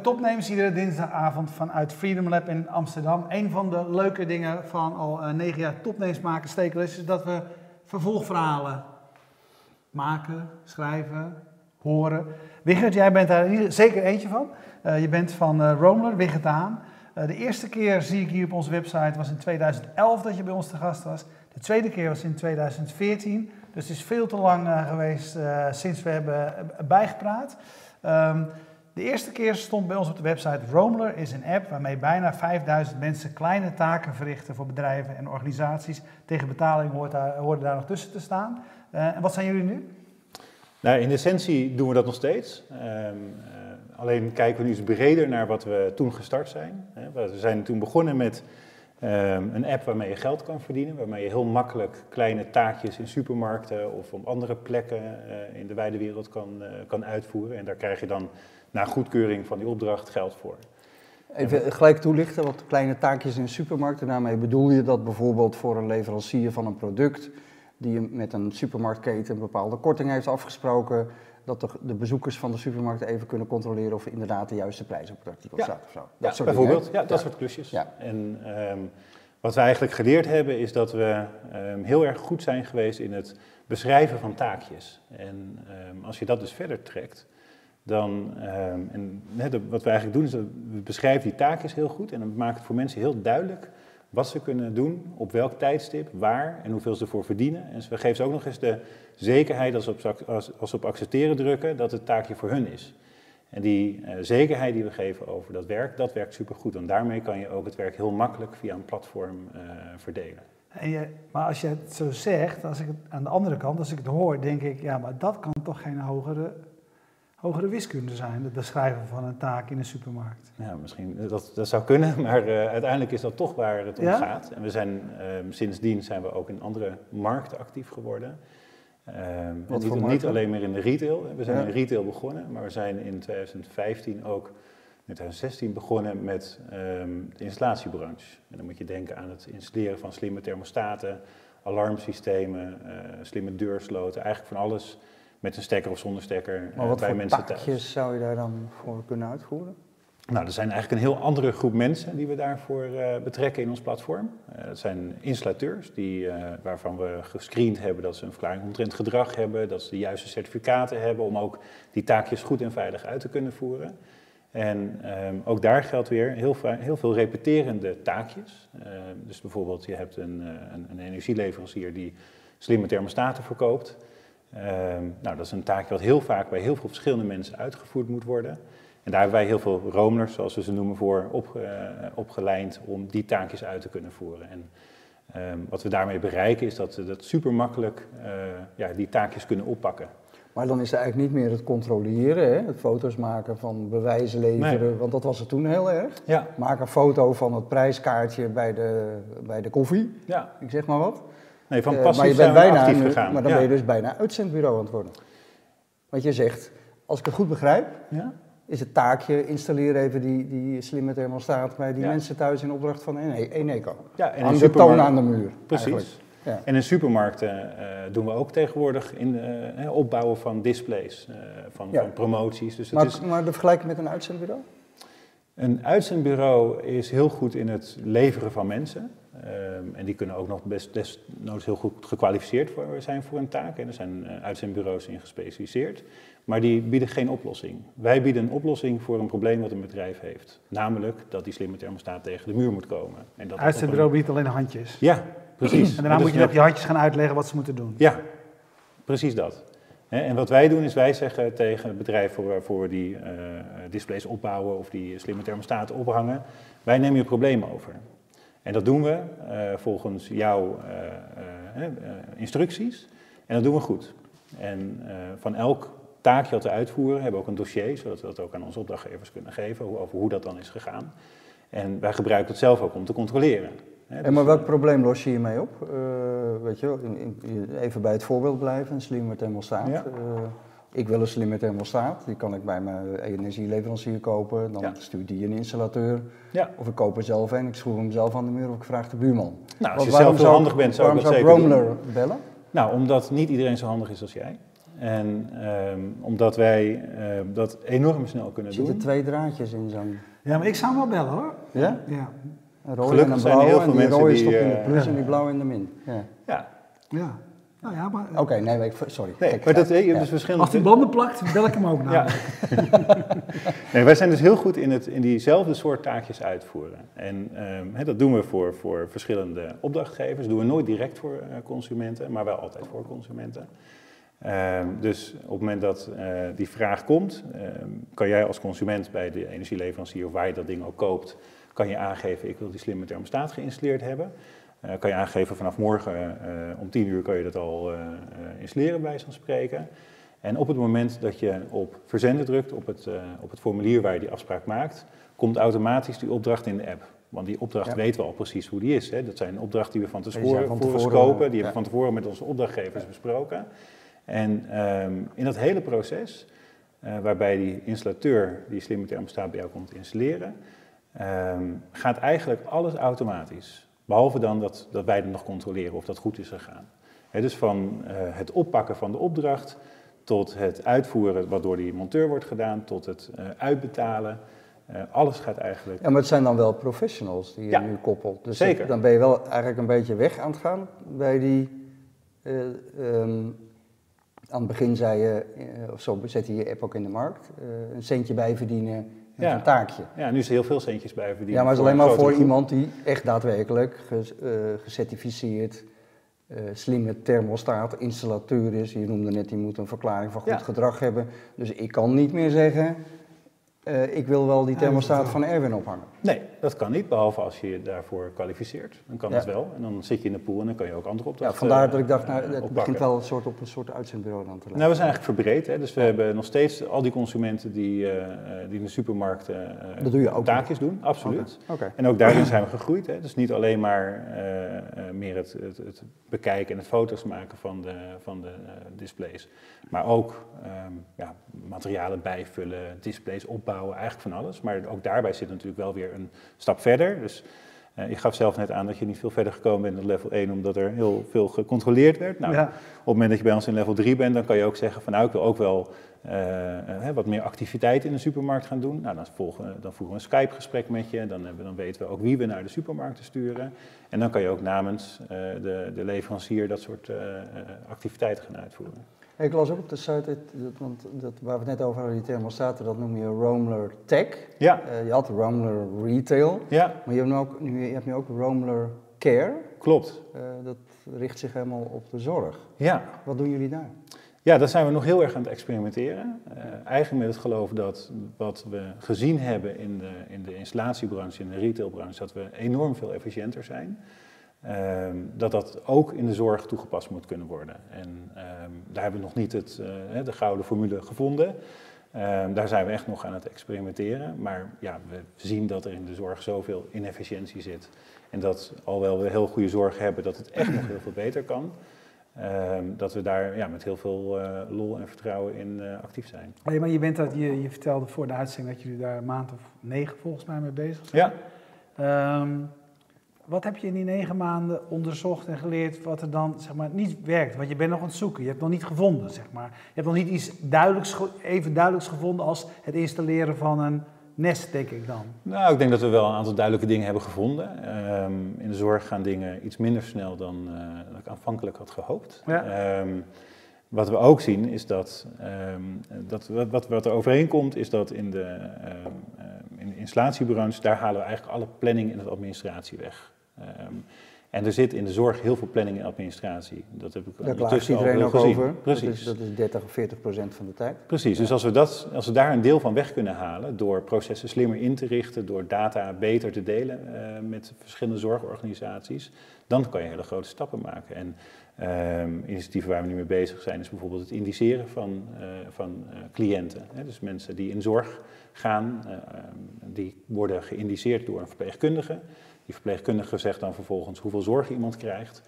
Topnemers, iedere dinsdagavond vanuit Freedom Lab in Amsterdam. Een van de leuke dingen van al uh, negen jaar Topnemers maken, Stekel, is dat we vervolgverhalen maken, schrijven, horen. Wigert, jij bent daar zeker eentje van. Uh, je bent van uh, Romler, Wigert Haan. de eerste keer zie ik hier op onze website was in 2011 dat je bij ons te gast was. De tweede keer was in 2014. Dus het is veel te lang geweest sinds we hebben bijgepraat. Um, de eerste keer stond bij ons op de website Roamler is een app waarmee bijna 5000 mensen kleine taken verrichten voor bedrijven en organisaties. Tegen betaling hoort daar, hoort daar nog tussen te staan. Uh, en wat zijn jullie nu? Nou, in essentie doen we dat nog steeds. Um, uh, alleen kijken we nu eens breder naar wat we toen gestart zijn. We zijn toen begonnen met um, een app waarmee je geld kan verdienen, waarmee je heel makkelijk kleine taakjes in supermarkten of op andere plekken uh, in de wijde wereld kan, kan uitvoeren. En daar krijg je dan na goedkeuring van die opdracht geld voor. Even gelijk toelichten, wat kleine taakjes in supermarkten. Daarmee bedoel je dat bijvoorbeeld voor een leverancier van een product, die met een supermarktketen een bepaalde korting heeft afgesproken, dat de, de, bezoekers van de supermarkt even kunnen controleren of inderdaad de juiste prijs op het artikel ja. staat of zo. Dat ja, bijvoorbeeld. Ja, dat soort klusjes. En um, wat we eigenlijk geleerd hebben is dat we um, heel erg goed zijn geweest in het beschrijven van taakjes. En um, als je dat dus verder trekt, dan, um, en wat we eigenlijk doen is dat we beschrijven die taakjes heel goed en dan maken het voor mensen heel duidelijk wat ze kunnen doen, op welk tijdstip, waar en hoeveel ze ervoor verdienen. En we geven ze ook nog eens de zekerheid als ze op, als, op accepteren drukken dat het taakje voor hun is. En die uh, zekerheid die we geven over dat werk, dat werkt supergoed. En daarmee kan je ook het werk heel makkelijk via een platform uh, verdelen. En je, maar als je het zo zegt, als ik aan de andere kant, als ik het hoor, denk ik, ja, maar dat kan toch geen hogere hogere wiskunde zijn, het beschrijven van een taak in een supermarkt. Ja, misschien dat, dat zou kunnen, maar uh, uiteindelijk is dat toch waar het om ja? gaat. En we zijn, um, sindsdien zijn we ook in andere markten actief geworden. Wat niet, niet, alleen meer in de retail. We zijn ja. in retail begonnen, maar we zijn in 2015 ook, in 2016 begonnen met um, de installatiebranche. En dan moet je denken aan het installeren van slimme thermostaten, alarmsystemen, uh, slimme deursloten, eigenlijk van alles met een stekker of zonder stekker maar wat bij voor mensen thuis. zou je daar dan voor kunnen uitvoeren? Nou, er zijn eigenlijk een heel andere groep mensen die we daarvoor uh, betrekken in ons platform. Uh, dat zijn installateurs die, uh, waarvan we gescreend hebben dat ze een verklaring omtrent gedrag hebben, dat ze de juiste certificaten hebben om ook die taakjes goed en veilig uit te kunnen voeren. En um, ook daar geldt weer heel, heel veel repeterende taakjes. dus bijvoorbeeld je hebt een, een, een energieleverancier die slimme thermostaten verkoopt. Um, nou, dat is een taakje wat heel vaak bij heel veel verschillende mensen uitgevoerd moet worden. En daar hebben wij heel veel romers, zoals we ze noemen, voor op, uh, opgeleid om die taakjes uit te kunnen voeren. En um, wat we daarmee bereiken is dat we dat super makkelijk uh, ja, die taakjes kunnen oppakken. Maar dan is het eigenlijk niet meer het controleren, hè? het foto's maken van bewijzen leveren, nee. want dat was het toen heel erg. Ja. Maak een foto van het prijskaartje bij de, bij de koffie, ja. ik zeg maar wat. Nee, van Uh, passief maar je bent bijna, actief gegaan. Maar dan ja. ben je dus bijna uitzendbureau aan het worden. Want je zegt, als ik het goed begrijp, Ja? is het taakje installeer even die, die slimme thermostaat bij die Ja. mensen thuis in opdracht van Ene- Eneco. Ja, en Hang de toon aan de muur. Precies. eigenlijk. Ja. En in supermarkten eh, doen we ook tegenwoordig in eh, opbouwen van displays, eh, van, Ja. van promoties. Dus het Maar, is, maar de vergelijking met een uitzendbureau? een uitzendbureau is heel goed in het leveren van mensen. Ehm, en die kunnen ook nog best desnoods heel goed gekwalificeerd voor, zijn voor een taak. En er zijn eh, uitzendbureaus in gespecialiseerd. Maar die bieden geen oplossing. Wij bieden een oplossing voor een probleem wat een bedrijf heeft. Namelijk dat die slimme thermostaat tegen de muur moet komen. En dat Uitzendbureau biedt alleen handjes. Ja, precies. En daarna Dus moet je op je handjes gaan uitleggen wat ze moeten doen. Ja, precies dat. En wat wij doen is wij zeggen tegen het bedrijf voor, waarvoor we die eh, displays opbouwen of die slimme thermostaten ophangen, wij nemen je probleem over. En dat doen we eh, volgens jouw eh, eh, instructies en dat doen we goed. En van elk taakje dat we uitvoeren hebben we ook een dossier, zodat we dat ook aan onze opdrachtgevers kunnen geven over hoe dat dan is gegaan. En wij gebruiken het zelf ook om te controleren. En dus, maar welk eh, probleem los je hiermee op? Weet je, wel, in- in- even bij het voorbeeld blijven, een slimme thermostaat. Ja. Eh, ik wil een slimme thermostaat, die kan ik bij mijn energieleverancier kopen. Dan Ja. stuurt die een installateur. Ja. Of ik koop er zelf een, ik schroef hem zelf aan de muur of ik vraag de buurman. Nou, als Want je waarom zelf zou handig bent, zou ik waarom dat zou zeker ik doen. Romler bellen? Nou, omdat niet iedereen zo handig is als jij. En ehm, omdat wij eh, dat enorm snel kunnen Er zitten doen. twee draadjes in zo'n... Ja, maar ik zou hem wel bellen hoor. Ja? Ja, Een rode Gelukkig en een zijn er heel en veel die mensen rode die, stop in de eh, plus en die blauwe in de min. Ja. Ja, ja. Nou ja, maar Oké, nee, ik, sorry. nee, Kijk, maar dat, je hebt Ja. dus verschillende... als die banden plakt, bel ik hem ook Ja. namelijk. Nee, wij zijn dus heel goed in, het, in diezelfde soort taakjes uitvoeren. En ehm, hè, dat doen we voor, voor verschillende opdrachtgevers. Dat doen we nooit direct voor eh, consumenten, maar wel altijd voor consumenten. Ehm, dus op het moment dat eh, die vraag komt, ehm, kan jij als consument bij de energieleverancier of waar je dat ding ook koopt, kan je aangeven ik wil die slimme thermostaat geïnstalleerd hebben. Eh, kan je aangeven vanaf morgen eh, om 10 uur kan je dat al eh, installeren bij van spreken. En op het moment dat je op verzenden drukt, op het, op het formulier waar je die afspraak maakt, komt automatisch die opdracht in de app. Want die opdracht Ja. weten we al precies hoe die is. Hè. Dat zijn opdrachten die we van tevoren, van tevoren, die ja. hebben we van tevoren met onze opdrachtgevers besproken. En ehm, in dat hele proces, waarbij die installateur die slimme thermostaat bij jou komt installeren, ehm, gaat eigenlijk alles automatisch. Behalve dan dat, dat wij dan nog controleren of dat goed is gegaan. Dus van eh, het oppakken van de opdracht tot het uitvoeren wat door die monteur wordt gedaan, tot het eh, uitbetalen. Eh, alles gaat eigenlijk. Ja, maar het zijn dan wel professionals die je Ja, nu koppelt. Dus zeker. dan ben je wel eigenlijk een beetje weg aan het gaan bij die... eh, ehm, aan het begin zei je, of zo zet je je app ook in de markt, een centje bijverdienen met Ja. een taakje. Ja, nu is er heel veel centjes bij verdienen. Ja, maar het is alleen maar voor iemand die echt daadwerkelijk ges- eh, gecertificeerd eh, slimme thermostaat installateur is. Je noemde net, die moet een verklaring van goed Ja. gedrag hebben. Dus ik kan niet meer zeggen, eh, ik wil wel die thermostaat van Erwin ophangen. Nee, dat kan niet, behalve als je je daarvoor kwalificeert. Dan kan Ja. dat wel. En dan zit je in de pool en dan kan je ook andere Ja, opdrachten vandaar dat ik dacht, eh, nou, het oppakken. begint wel een soort op een soort uitzendbureau dan te lijken. Nou, we zijn eigenlijk verbreed. Hè? Dus we hebben nog steeds al die consumenten die, eh, die in de supermarkten eh, Dat doe je ook taakjes doen. Absoluut. Oké. En ook daarin zijn we gegroeid. Hè? Dus niet alleen maar meer het, het, het bekijken en het foto's maken van de, van de displays. Maar ook ehm, ja, materialen bijvullen, displays opbouwen, eigenlijk van alles. Maar ook daarbij zit natuurlijk wel weer een stap verder. Dus eh, je gaf zelf net aan dat je niet veel verder gekomen bent dan level 1, omdat er heel veel gecontroleerd werd. Nou, ja. op het moment dat je bij ons in level 3 bent, dan kan je ook zeggen van nou, ik wil ook wel eh, eh, wat meer activiteit in de supermarkt gaan doen. Nou, dan, volgen, dan voeren we een Skype-gesprek met je. Dan, hebben, dan weten we ook wie we naar de supermarkten sturen. En dan kan je ook namens de, de leverancier dat soort activiteiten gaan uitvoeren. Ik las ook op de site, dat, want dat, waar we het net over hadden, die thermostaten, dat noem je Roamler Tech. Ja, Eh, je had Roamler Retail, ja maar je hebt nu ook, nu, je hebt nu ook Care. klopt. Eh, dat richt zich helemaal op de zorg. Ja. Wat doen jullie daar? Ja, daar zijn we nog heel erg aan het experimenteren. Eh, eigenlijk met het geloof dat wat we gezien hebben in de, in de installatiebranche, in de retailbranche, dat we enorm veel efficiënter zijn. Ehm, dat dat ook in de zorg toegepast moet kunnen worden. En ehm, daar hebben we nog niet het, eh, de gouden formule gevonden. Ehm, daar zijn we echt nog aan het experimenteren. Maar ja, we zien dat er in de zorg zoveel inefficiëntie zit. En dat alhoewel we heel goede zorg hebben, dat het echt nog heel veel beter kan. Dat we daar ja, met heel veel eh, lol en vertrouwen in eh, actief zijn. Hey, maar je, bent dat, je, je vertelde voor de uitzending dat jullie daar een maand of negen volgens mij mee bezig zijn. Ja, wat heb je in die negen maanden onderzocht en geleerd wat er dan zeg maar, niet werkt? Want je bent nog aan het zoeken, je hebt nog niet gevonden. Zeg maar. Je hebt nog niet iets duidelijks, even duidelijks gevonden als het installeren van een nest, denk ik dan. nou, ik denk dat we wel een aantal duidelijke dingen hebben gevonden. Ehm, in de zorg gaan dingen iets minder snel dan, dan ik aanvankelijk had gehoopt. Ja. Ehm, wat we ook zien is dat, ehm, dat wat, wat, er overeenkomt, is dat in de, in de installatiebranche, daar halen we eigenlijk alle planning en de administratie weg. Ehm, en er zit in de zorg heel veel planning en administratie. Dat heb ik Daar klaagt iedereen ook gezien. over. Precies. Dat is, dat is 30 of 40 procent van de tijd. Precies, dus als we, dat, als we daar een deel van weg kunnen halen door processen slimmer in te richten, door data beter te delen eh, met verschillende zorgorganisaties, dan kan je hele grote stappen maken. En ehm, initiatieven waar we nu mee bezig zijn, is bijvoorbeeld het indiceren van, eh, van eh, cliënten. Hè? Dus mensen die in zorg gaan, eh, ehm, die worden geïndiceerd door een verpleegkundige. Die verpleegkundige zegt dan vervolgens hoeveel zorg iemand krijgt.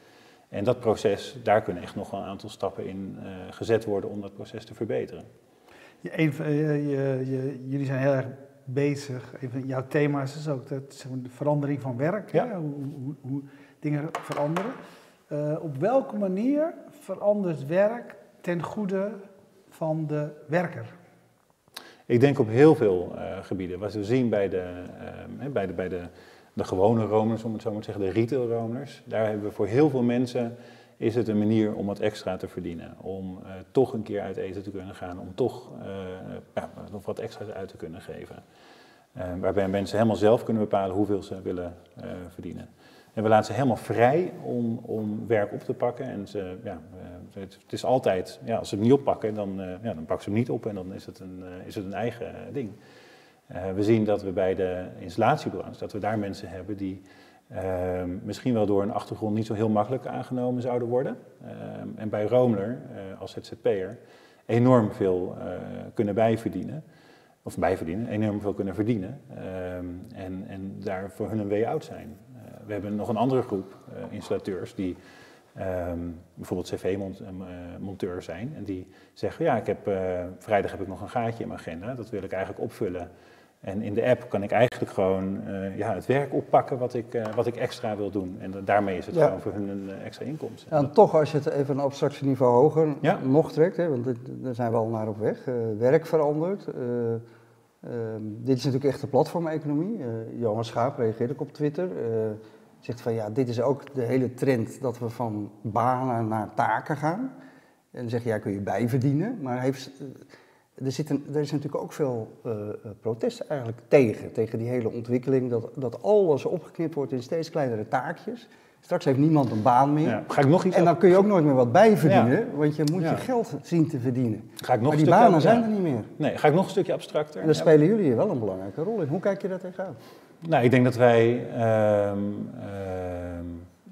En dat proces, daar kunnen echt nog wel een aantal stappen in eh, gezet worden om dat proces te verbeteren. Je, van- je, je, jullie zijn heel erg bezig. Een van jouw thema's is ook dat, zeg maar, de verandering van werk. Ja. Hè? Hoe, hoe, hoe dingen veranderen. Eh, op welke manier verandert werk ten goede van de werker? Ik denk op heel veel uh, gebieden. Wat we zien bij, de, bij, de, bij de, de gewone romers, om het zo maar te zeggen, de retail romers. Daar hebben we voor heel veel mensen is het een manier om wat extra te verdienen. Om uh, toch een keer uit eten te kunnen gaan, om toch ja, nog wat extra uit te kunnen geven. waarbij mensen helemaal zelf kunnen bepalen hoeveel ze willen verdienen. En we laten ze helemaal vrij om, om werk op te pakken. En ze, ja, het, is altijd, ja, als ze het niet oppakken, dan, ja, dan pakken ze hem niet op en dan is het een, is het een eigen ding. Uh, we zien dat we bij de installatiebranche, dat we daar mensen hebben die ehm, misschien wel door een achtergrond niet zo heel makkelijk aangenomen zouden worden. Ehm, en bij Romler, als ZZP'er, enorm veel kunnen bijverdienen. Of bijverdienen, enorm veel kunnen verdienen. Ehm, en, en daar voor hun een way out zijn. we hebben nog een andere groep installateurs die bijvoorbeeld cv-monteur eh, zijn. En die zeggen, ja, ik heb, uh, vrijdag heb ik nog een gaatje in mijn agenda. Dat wil ik eigenlijk opvullen. En in de app kan ik eigenlijk gewoon uh, ja, het werk oppakken wat ik, wat ik extra wil doen. En daarmee is het gewoon voor hun een extra inkomsten. Ja, en toch, als je het even een abstractieniveau hoger ja. nog trekt, hè, want daar zijn we al naar op weg. werk verandert. Ehm, dit is natuurlijk echt de platformeconomie. Johan Schaap reageerde ook op Twitter zegt van ja, dit is ook de hele trend dat we van banen naar taken gaan. En dan zeg je ja, kun je bijverdienen. Maar heeft, eh, er, zit een, er is natuurlijk ook veel uh, protest eigenlijk tegen. Tegen die hele ontwikkeling dat, dat alles opgeknipt wordt in steeds kleinere taakjes. Straks heeft niemand een baan meer. Ja, ga ik nog iets en dan kun je ook nooit meer wat bijverdienen, want je moet je geld zien te verdienen. Ga ik nog maar die banen zijn er niet meer. Nee, ga ik nog een stukje abstracter. En daar spelen jullie hier wel een belangrijke rol in. Hoe kijk je daar tegenaan? Nou, ik denk dat wij uh,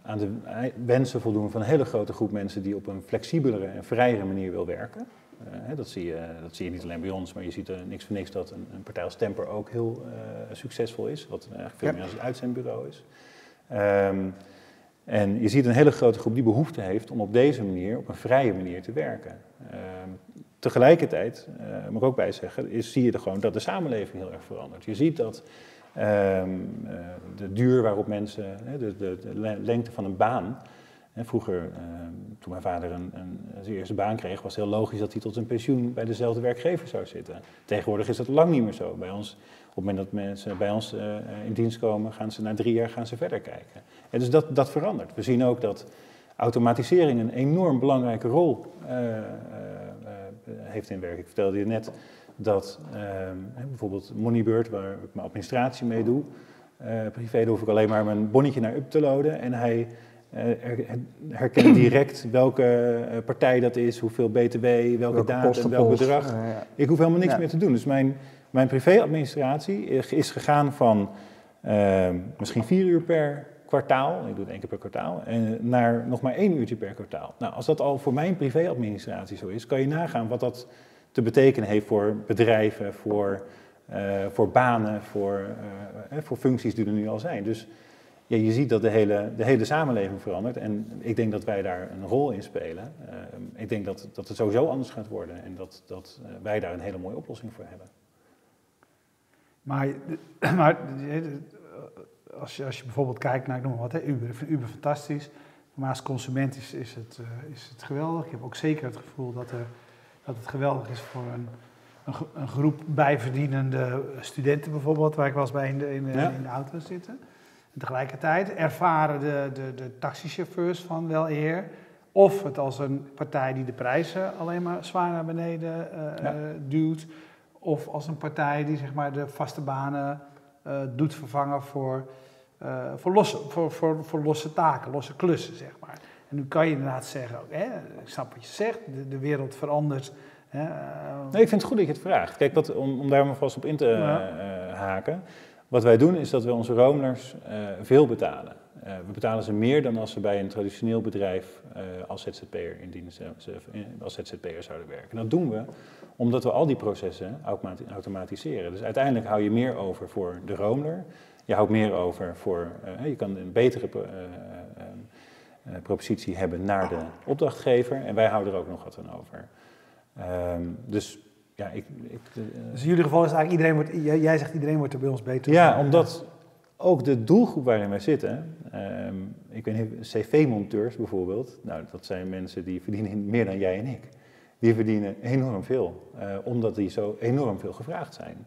aan de wensen voldoen van een hele grote groep mensen die op een flexibelere en vrijere manier wil werken. Uh, dat, zie je, dat zie je niet alleen bij ons, maar je ziet er niks voor niks dat een, een partij als Temper ook heel uh, succesvol is, wat eigenlijk veel ja. meer als een uitzendbureau is. Um, en je ziet een hele grote groep die behoefte heeft om op deze manier, op een vrije manier te werken. Uh, tegelijkertijd, uh, moet ik ook bij zeggen, is, zie je er gewoon dat de samenleving heel erg verandert. Je ziet dat Um, uh, de duur waarop mensen, de, de, de, lengte van een baan. Vroeger, uh, toen mijn vader een, een, zijn eerste baan kreeg, was het heel logisch dat hij tot zijn pensioen bij dezelfde werkgever zou zitten. Tegenwoordig is dat lang niet meer zo. Bij ons, op het moment dat mensen bij ons uh, in dienst komen, gaan ze na drie jaar gaan ze verder kijken. En dus dat, dat verandert. We zien ook dat automatisering een enorm belangrijke rol heeft in werk. Ik vertelde je net dat ehm, bijvoorbeeld Moneybird, waar ik mijn administratie mee doe, uh, privé, hoef ik alleen maar mijn bonnetje naar up te loaden en hij uh, herkent direct welke eh, partij dat is, hoeveel btw, welke, welke datum, welk bedrag. Ja. Ik hoef helemaal niks meer te doen. Dus mijn, mijn privé-administratie is gegaan van ehm, misschien vier uur per kwartaal, ik doe het één keer per kwartaal, en naar nog maar één uurtje per kwartaal. Nou, als dat al voor mijn privé-administratie zo is, kan je nagaan wat dat te betekenen heeft voor bedrijven, voor, uh, voor banen, voor, voor functies die er nu al zijn. Dus ja, je ziet dat de hele, de hele samenleving verandert en ik denk dat wij daar een rol in spelen. Uh, ik denk dat, dat het sowieso anders gaat worden en dat, dat wij daar een hele mooie oplossing voor hebben. Maar, maar als, je, als je bijvoorbeeld kijkt naar, ik noem maar wat, hè, Uber. Ik vind Uber fantastisch. Maar als consument is, is, het, is het geweldig. Ik heb ook zeker het gevoel dat er dat het geweldig is voor een, een, een, groep bijverdienende studenten bijvoorbeeld, waar ik wel eens bij in de, in, in de auto zitten. En tegelijkertijd ervaren de, de, de taxichauffeurs van wel eer of het als een partij die de prijzen alleen maar zwaar naar beneden uh, duwt, of als een partij die zeg maar, de vaste banen uh, doet vervangen voor, uh, voor, losse, voor, voor, voor losse taken, losse klussen, zeg maar. En nu kan je inderdaad zeggen, hè, ik snap wat je zegt, de, de wereld verandert. Hè, nee, ik vind het goed dat je het vraagt. Kijk, wat, om, om daar maar vast op in te ja. haken. Wat wij doen is dat we onze romers uh, veel betalen. we betalen ze meer dan als ze bij een traditioneel bedrijf als ZZP'er in dienst, als ZZP'er zouden werken. En dat doen we omdat we al die processen automatiseren. Dus uiteindelijk hou je meer over voor de romer. Je houdt meer over voor, je kan een betere propositie hebben naar de opdrachtgever. En wij houden er ook nog wat aan over. Um, dus ja, ik... ik uh, dus in jullie geval is eigenlijk iedereen wordt, jij zegt iedereen wordt er bij ons beter. Ja, omdat ook de doelgroep waarin wij zitten, um, ik weet niet, cv-monteurs bijvoorbeeld, nou dat zijn mensen die verdienen meer dan jij en ik. die verdienen enorm veel, eh, omdat die zo enorm veel gevraagd zijn.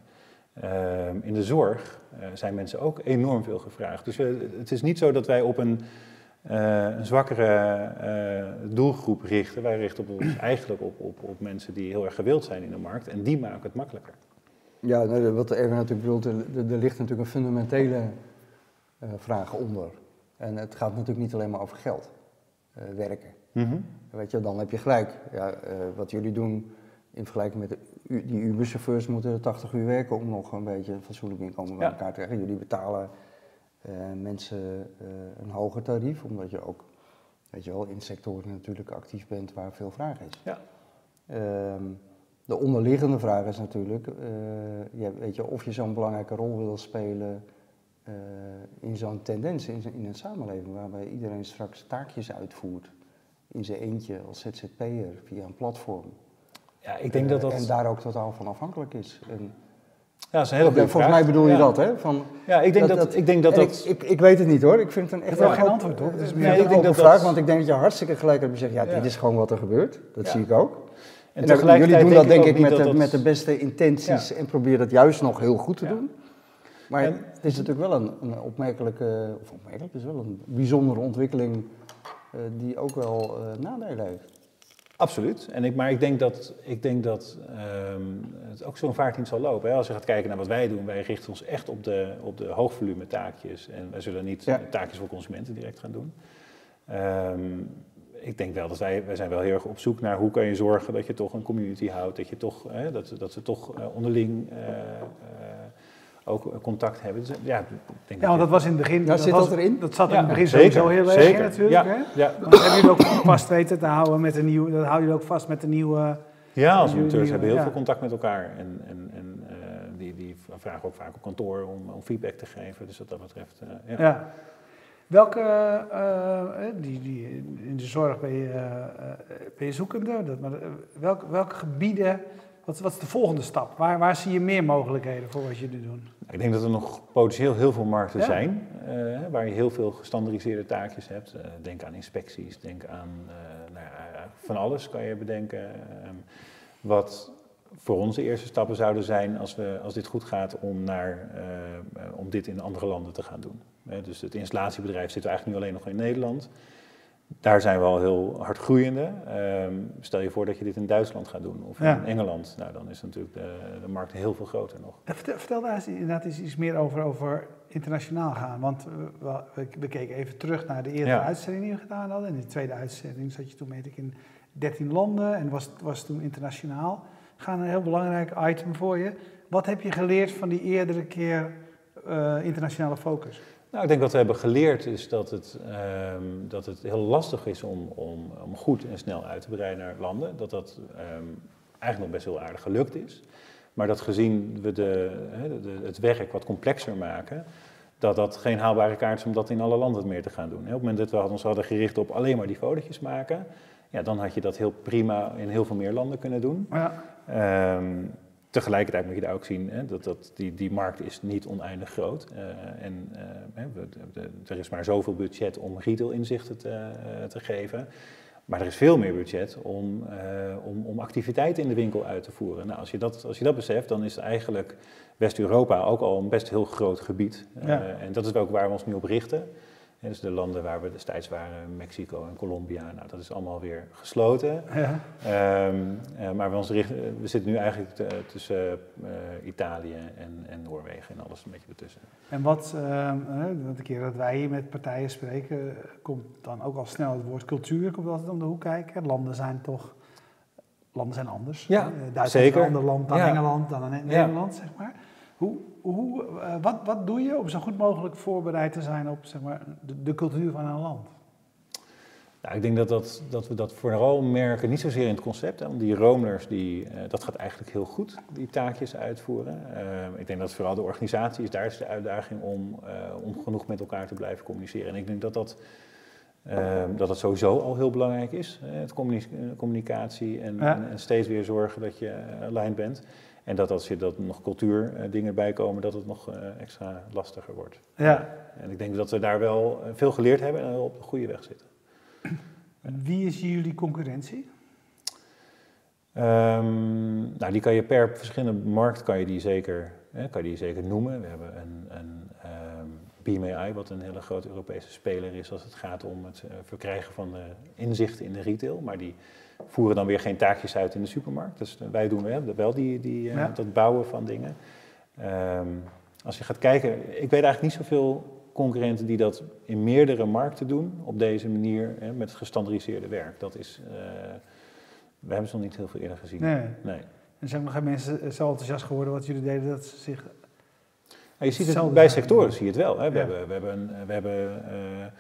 Ehm, in de zorg eh, zijn mensen ook enorm veel gevraagd. Dus het is niet zo dat wij op een, eh, een zwakkere eh, doelgroep richten. Wij richten ons eigenlijk op, op, op mensen die heel erg gewild zijn in de markt en die maken het makkelijker. Ja, wat Erwin natuurlijk bedoelt, er, ligt natuurlijk een fundamentele eh, vraag onder. En het gaat natuurlijk niet alleen maar over geld, eh, werken. Weet je, dan heb je gelijk. Ja, eh, wat jullie doen in vergelijking met de, die Uber-chauffeurs moeten 80 uur werken om nog een beetje een fatsoenlijk inkomen bij Ja. elkaar te krijgen. Jullie betalen eh, mensen eh, een hoger tarief, omdat je ook, weet je wel, in sectoren natuurlijk actief bent waar veel vraag is. Ja. Ehm, de onderliggende vraag is natuurlijk, eh, ja, weet je, of je zo'n belangrijke rol wil spelen eh, in zo'n tendens in, in een samenleving waarbij iedereen straks taakjes uitvoert in zijn eentje als ZZP'er via een platform. Ja, ik denk dat dat... Eh, En daar ook totaal van afhankelijk is. En, ja, dat is een hele goede volgens mij bedoel je Ja. dat, hè? Van, Ja, ik denk dat, ik denk dat, dat ik, ik, ik weet het niet hoor, ik vind het een echt heb wel geen antwoord op. Het is meer- nee, ik ik denk dat vraag, want ik denk dat je hartstikke gelijk hebt. Je zegt, ja, dit is gewoon wat er gebeurt. Dat zie ik ook. En, jullie doen dat denk ik met, de, met de beste intenties en proberen dat juist nog heel goed te doen. Maar En- het is natuurlijk wel een, een opmerkelijke, of opmerkelijk, het is wel een bijzondere ontwikkeling eh, die ook wel eh, nadelen heeft. Absoluut. En ik, maar ik denk dat, ik denk dat ehm, het ook zo'n vaart niet zal lopen. Hè. Als je gaat kijken naar wat wij doen, wij richten ons echt op de, op de hoogvolume taakjes. En wij zullen niet Ja. taakjes voor consumenten direct gaan doen. Ehm, ik denk wel dat wij, wij zijn wel heel erg op zoek naar hoe kan je zorgen dat je toch een community houdt. Dat, je toch, hè, dat, dat ze toch eh, onderling eh, eh, ook contact hebben. Dus, ja, ik denk Ja, want dat was in het begin. Ja, zit was- dat erin? Dat zat in het begin zeker, sowieso heel erg in natuurlijk. Ja, Hè? ja. Maar dat hebben jullie ook vast weten te houden met een nieuw. Dat houden jullie ook vast met de nieuwe. Ja, als amateurs hebben heel ja. veel contact met elkaar. En, en, en eh, die, die vragen ook vaak op kantoor om, om feedback te geven. Dus wat dat betreft, eh, ja. Ja. Welke, eh, die, die, in de zorg ben je, eh, eh, ben je zoekende, dat, maar welke, welke gebieden, wat, wat is de volgende stap? Waar, waar zie je meer mogelijkheden voor wat jullie doen? Ik denk dat er nog potentieel heel veel markten Ja. zijn eh, waar je heel veel gestandardiseerde taakjes hebt. Eh, denk aan inspecties, denk aan eh, nou ja, van alles kan je bedenken. Ehm, wat voor onze eerste stappen zouden zijn als, we, als dit goed gaat om, naar, om dit in andere landen te gaan doen. Dus het installatiebedrijf zit eigenlijk nu alleen nog in Nederland. Daar zijn we al heel hard groeiende. Ehm, stel je voor dat je dit in Duitsland gaat doen of Ja. in Engeland. Nou, dan is natuurlijk de, de markt heel veel groter nog. Eh, Vertel, vertel daar eens inderdaad eens iets meer over, over internationaal gaan. Want we, we, we keken even terug naar de eerdere Ja. uitzending die we gedaan hadden. In de tweede uitzending zat je toen, weet ik, in 13 landen en was, was toen internationaal. Gaan een heel belangrijk item voor je. Wat heb je geleerd van die eerdere keer eh, internationale focus? Nou, ik denk wat we hebben geleerd is dat het, ehm, dat het heel lastig is om, om, om goed en snel uit te breiden naar landen. Dat dat ehm, eigenlijk nog best heel aardig gelukt is. Maar dat gezien we de, de, het werk wat complexer maken, dat dat geen haalbare kaart is om dat in alle landen meer te gaan doen. Op het moment dat we ons hadden gericht op alleen maar die fotootjes maken, ja, dan had je dat heel prima in heel veel meer landen kunnen doen. Ja, Ehm, tegelijkertijd moet je daar ook zien, hè, dat, dat die, die markt is niet oneindig groot. Eh, en eh, hè, we- de- er is maar zoveel budget om retail inzichten te, eh, te geven. Maar er is veel meer budget om, om, om activiteiten in de winkel uit te voeren. Nou, als, je dat, als je dat beseft, dan is eigenlijk West-Europa ook al een best heel groot gebied. Ja. en dat is ook waar we ons nu op richten. Dus de landen waar we destijds waren, Mexico en Colombia, nou, dat is allemaal weer gesloten. ja. Ehm, eh, maar we, ons richten, we zitten nu eigenlijk te- tussen eh, Italië en, en Noorwegen en alles een beetje ertussen. En wat, want de keer dat wij hier met partijen spreken, komt dan ook al snel het woord cultuur komt altijd om de hoek kijken. Landen zijn toch, landen zijn anders. Ja, Eh, Duitsland is een ander land dan Ja. Engeland, dan Ja. Nederland, zeg maar. Hoe, hoe, eh, wat, wat doe je om zo goed mogelijk voorbereid te zijn op zeg maar, de, de cultuur van een land? Nou, ik denk dat, dat, dat we dat vooral merken, niet zozeer in het concept. Hè, want die roamers, die, eh, dat gaat eigenlijk heel goed, die taakjes uitvoeren. Ehm, ik denk dat vooral de organisatie is, daar is de uitdaging om, eh, om genoeg met elkaar te blijven communiceren. En ik denk dat dat, dat sowieso al heel belangrijk is, hè, het eh, communicatie en, Ja. en, en steeds weer zorgen dat je eh, aligned bent. En dat als je dat nog cultuurdingen bij komen, dat het nog eh, extra lastiger wordt. Ja. En ik denk dat we daar wel eh, veel geleerd hebben en op de goede weg zitten. Wie is jullie concurrentie? Ehm, nou, die kan je per verschillende markt kan je die zeker, hè, kan je die zeker noemen. We hebben een, een ehm, BMAI, wat een hele grote Europese speler is als het gaat om het eh, verkrijgen van de inzichten in de retail. Maar die voeren dan weer geen taakjes uit in de supermarkt. Dus eh, wij doen wel, wel die, die, eh, Ja. dat bouwen van dingen. Ehm, als je gaat kijken, ik weet eigenlijk niet zoveel concurrenten die dat in meerdere markten doen op deze manier hè, met gestandardiseerde werk. Dat is, eh, we hebben ze nog niet heel veel eerder gezien. Nee. Nee. En zijn nog geen mensen zo enthousiast geworden wat jullie deden dat ze zich... Ja, je ziet het bij sectoren, zie je het wel. Hè. We, Ja. hebben, we hebben, we hebben eh, eh,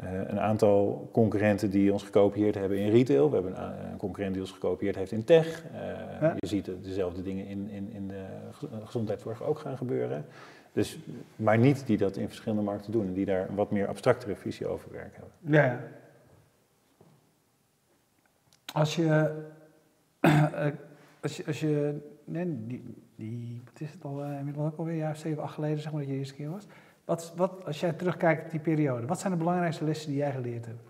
een aantal concurrenten die ons gekopieerd hebben in retail. We hebben een, concurrent die ons gekopieerd heeft in tech. Eh, Ja. Je ziet de- dezelfde dingen in, in, in de ge- gezondheidszorg ook gaan gebeuren. Dus, maar niet die dat in verschillende markten doen en die daar een wat meer abstractere visie over werk hebben. Ja. Als je... eh, als je... Als je nee, die, die, wat is het al, eh, inmiddels ook alweer een jaar of zeven, acht geleden, zeg maar, dat je de eerste keer was. Wat, wat, als jij terugkijkt op die periode, wat zijn de belangrijkste lessen die jij geleerd hebt?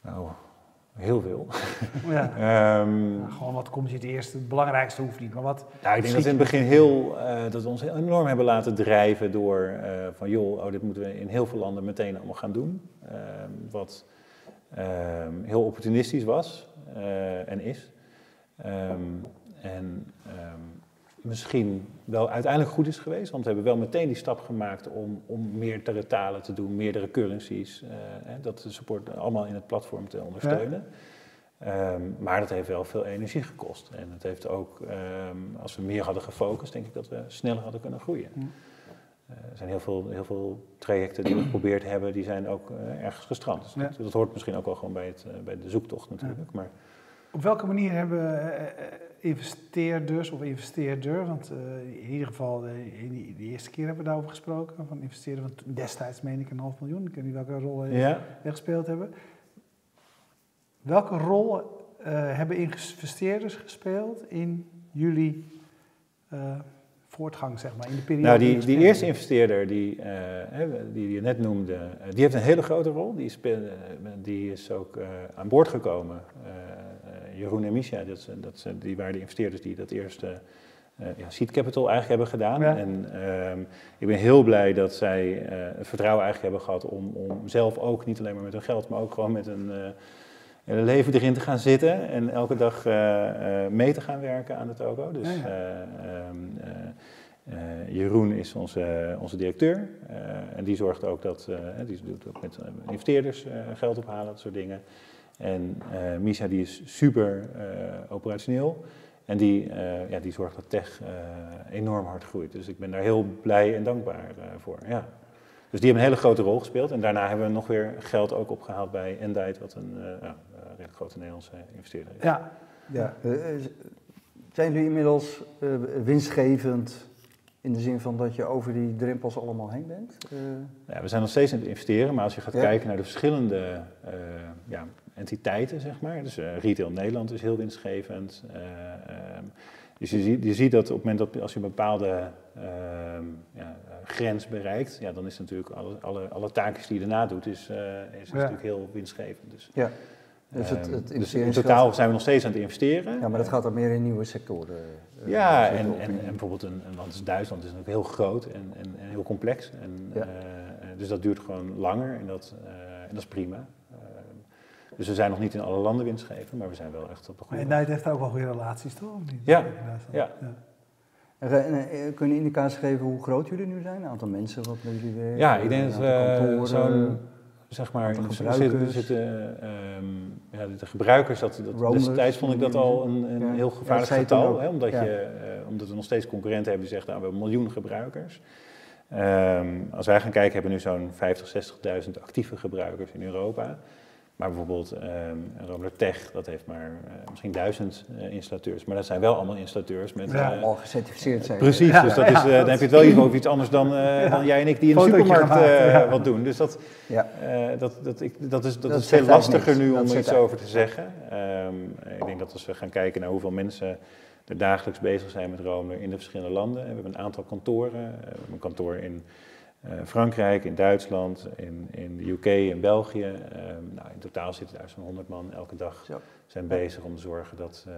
Nou, heel veel. Ja. Ehm, Nou, gewoon wat komt je het eerste, het belangrijkste hoeft niet, maar wat... Ja, ik denk dat we in het begin heel, eh, dat we ons enorm hebben laten drijven door eh, van joh, oh, dit moeten we in heel veel landen meteen allemaal gaan doen. Ehm, wat ehm, heel opportunistisch was eh, en is. En misschien wel uiteindelijk goed is geweest, want we hebben wel meteen die stap gemaakt om, om meerdere talen te doen, meerdere currencies, eh, dat de support allemaal in het platform te ondersteunen. Ehm, maar dat heeft wel veel energie gekost. En het heeft ook, ehm, als we meer hadden gefocust, denk ik dat we sneller hadden kunnen groeien. Eh, er zijn heel veel, heel veel trajecten die we geprobeerd hebben, die zijn ook eh, ergens gestrand. Dus Ja. dat, dat hoort misschien ook wel gewoon bij, het, bij de zoektocht natuurlijk. Maar Op welke manier hebben investeerders of investeerder, want eh, in ieder geval eh, in die, de eerste keer hebben we daarover gesproken, van investeren, want destijds meen ik een half miljoen, ik weet niet welke rol eh, ja, er gespeeld hebben. Welke rol eh, hebben investeerders gespeeld in jullie eh, voortgang, zeg maar, in de periode? nou die, die eerste investeerder die, eh, die je net noemde, eh, die heeft een hele grote rol. Die, speel- eh, die is ook aan boord gekomen. Jeroen en Misha, dat, dat die waren de investeerders die dat eerste ja, seed capital eigenlijk hebben gedaan. Ja. En ehm, ik ben heel blij dat zij het vertrouwen eigenlijk hebben gehad om, om zelf ook, niet alleen maar met hun geld, maar ook gewoon met een leven erin te gaan zitten en elke dag eh, eh, mee te gaan werken aan de toko. Dus eh, ehm, eh, eh, Jeroen is onze, onze directeur en die zorgt ook dat, die doet ook met investeerders geld ophalen, dat soort dingen. En eh Misha die is super operationeel en die, ja, die zorgt dat tech enorm hard groeit. Dus ik ben daar heel blij en dankbaar voor. Ja. Dus die hebben een hele grote rol gespeeld. En daarna hebben we nog weer geld ook opgehaald bij Endite, wat een redelijk grote Nederlandse investeerder is. Ja, Ja. eh, eh, zijn jullie inmiddels eh, winstgevend in de zin van dat je over die drempels allemaal heen bent? Eh, Ja, we zijn nog steeds aan het investeren, maar als je gaat Ja. kijken naar de verschillende eh, ja, entiteiten, zeg maar. Dus eh, Retail Nederland is heel winstgevend. eh, ehm, dus je ziet, je ziet dat op het moment dat als je een bepaalde ehm, ja, eh, grens bereikt, ja, dan is natuurlijk alle, alle, alle taakjes die je daarna doet, is, eh, is Ja. natuurlijk heel winstgevend. Dus, ja. Dus het, ehm, het dus in totaal zijn we nog steeds aan het investeren. Ja, maar dat gaat dan meer in nieuwe sectoren. eh, Ja, en, en, en bijvoorbeeld een, als Duitsland is natuurlijk heel groot en, en, en heel complex. En, Ja. eh, dus dat duurt gewoon langer en dat, eh, en dat is prima. Eh, dus we zijn nog niet in alle landen winstgevend, maar we zijn wel echt op de goede Endite heeft daar ook wel goede relaties, toch? Niet? Ja, ja. En, eh, eh, kun je indicatie geven hoe groot jullie nu zijn? Een aantal mensen wat met jullie werken? Ja, ik denk dat we zo'n, zeg maar, gebruikers. zitten, zitten, ehm, ja, de gebruikers, dat, dat, destijds vond ik dat al een, een Ja. heel gevaarlijk getal, hè, omdat, je, eh, omdat we nog steeds concurrenten hebben die zeggen, nou, we hebben een miljoen gebruikers. Ehm, als wij gaan kijken, hebben we nu zo'n 50, 60.000 actieve gebruikers in Europa. Maar bijvoorbeeld ehm Robert Tech, dat heeft maar eh, misschien duizend eh, installateurs. Maar dat zijn wel allemaal installateurs met... Ja. eh, allemaal gecertificeerd zijn. Precies, Ja, dus dat ja, is, eh, dat dan heb je het wel even over iets anders dan, eh, dan jij en ik die in de supermarkt gemaakt, eh, ja. wat doen. Dus dat, Ja. eh, dat, dat, ik, dat, is, dat, Dat is veel lastiger nu Dat om er iets over te zeggen. Ehm, ik denk dat als we gaan kijken naar hoeveel mensen er dagelijks bezig zijn met Romer in de verschillende landen. We hebben een aantal kantoren. We hebben een kantoor in Frankrijk, in Duitsland, in, in de UK, in België. Ehm, nou, in totaal zitten daar zo'n 100 man elke dag. Zijn bezig om te zorgen dat uh,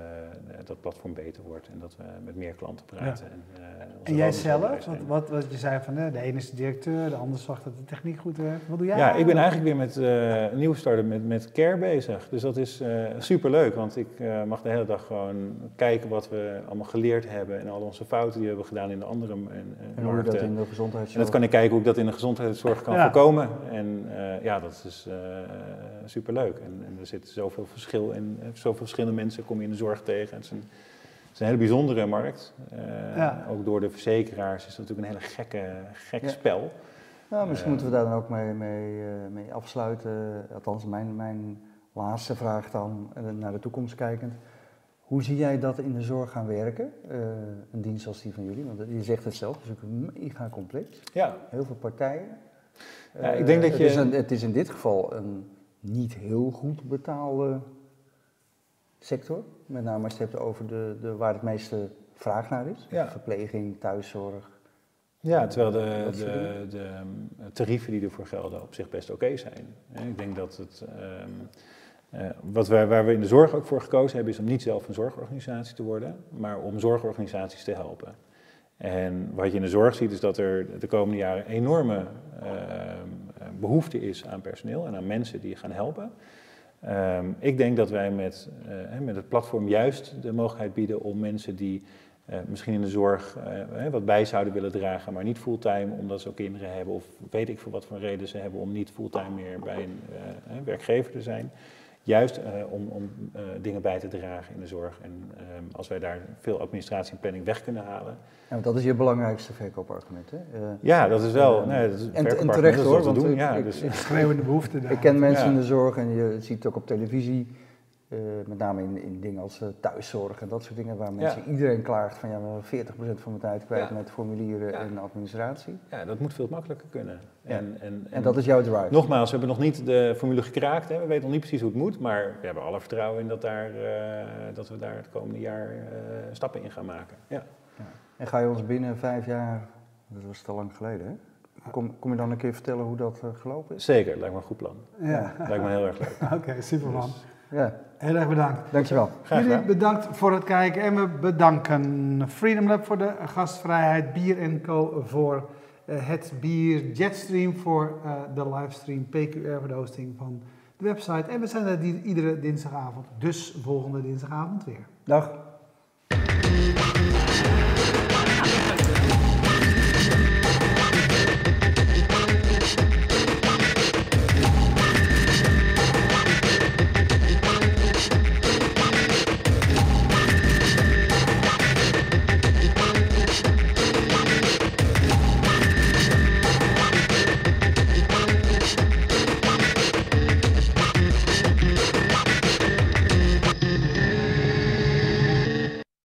dat platform beter wordt en dat we met meer klanten praten. Ja. En, uh, en jij zelf, wat, wat, wat, je zei van de ene is de directeur, de ander zorgt dat de techniek goed werkt. Wat doe jij? Ja, ik ben eigenlijk weer met uh, een nieuwe start met, met Care bezig. Dus dat is super leuk, want ik mag de hele dag gewoon kijken wat we allemaal geleerd hebben en al onze fouten die we hebben gedaan in de andere en, en hoe dat in de gezondheidszorg... En dat kan ik kijken hoe ik dat in de gezondheidszorg kan Ja. voorkomen. En ja, dat is super leuk. En, en er zit zoveel verschil in, zoveel verschillende mensen kom je in de zorg tegen. Het is een, het is een hele bijzondere markt. Uh, Ja. Ook door de verzekeraars is het natuurlijk een hele gekke, gek Ja. spel. Nou, misschien Eh. moeten we daar dan ook mee, mee, eh, mee afsluiten. Althans, mijn, mijn laatste vraag dan, eh, naar de toekomst kijkend. Hoe zie jij dat in de zorg gaan werken? Eh, een dienst als die van jullie, want je zegt het zelf, het is natuurlijk mega complex. Ja, Heel veel partijen. Ja, ik Eh, denk dat het je- Is een, het is in dit geval een niet heel goed betaalde sector. Met name als je het hebt over de, de, waar het meeste vraag naar is. Ja. Verpleging, thuiszorg. ja terwijl de, de, de, tarieven die ervoor gelden op zich best oké zijn. Ik denk dat het... ehm, eh, wat wij, waar we in de zorg ook voor gekozen hebben, is om niet zelf een zorgorganisatie te worden, maar om zorgorganisaties te helpen. En wat je in de zorg ziet, is dat er de komende jaren enorme ehm, behoefte is aan personeel en aan mensen die gaan helpen. Ehm, ik denk dat wij met, eh, met het platform juist de mogelijkheid bieden om mensen die eh, misschien in de zorg eh, wat bij zouden willen dragen, maar niet fulltime omdat ze ook kinderen hebben of weet ik voor wat voor reden ze hebben om niet fulltime meer bij een werkgever te zijn. Juist eh, om, om eh, dingen bij te dragen in de zorg. En ehm, als wij daar veel administratie en planning weg kunnen halen. Ja, want dat is je belangrijkste verkoopargument. Hè? Eh, Ja, dat is wel. Eh, Nee, dat is en- terecht, dat is hoor, wat we want doen. ik- Ja, dus, ik- Schreeuwende behoefte daar. Ik ken mensen Ja. in de zorg en je ziet het ook op televisie, eh, met name in, in dingen als eh, thuiszorg en dat soort dingen, waar mensen, iedereen klaagt van ja, we hebben 40% van mijn tijd kwijt Ja. met formulieren Ja. en administratie. ja, dat moet veel makkelijker kunnen. Ja. En, en, En dat is jouw drive. Nogmaals, we hebben nog niet de formule gekraakt. Hè. We weten nog niet precies hoe het moet. Maar we hebben alle vertrouwen in dat, daar, eh, dat we daar het komende jaar stappen in gaan maken. Ja. En ga je ons binnen vijf jaar, dat was te lang geleden hè, kom, kom je dan een keer vertellen hoe dat gelopen is? Zeker, lijkt me een goed plan. Ja, Lijkt me heel erg leuk. oké, superman. Dus, Ja, Heel erg bedankt. dankjewel. graag Jullie bedankt voor het kijken en we bedanken Freedom Lab voor de gastvrijheid, Bier Co voor eh, het bier, Jetstream voor eh, de livestream, PQR voor de hosting van de website. En we zijn er die- iedere dinsdagavond, dus volgende dinsdagavond weer. Dag.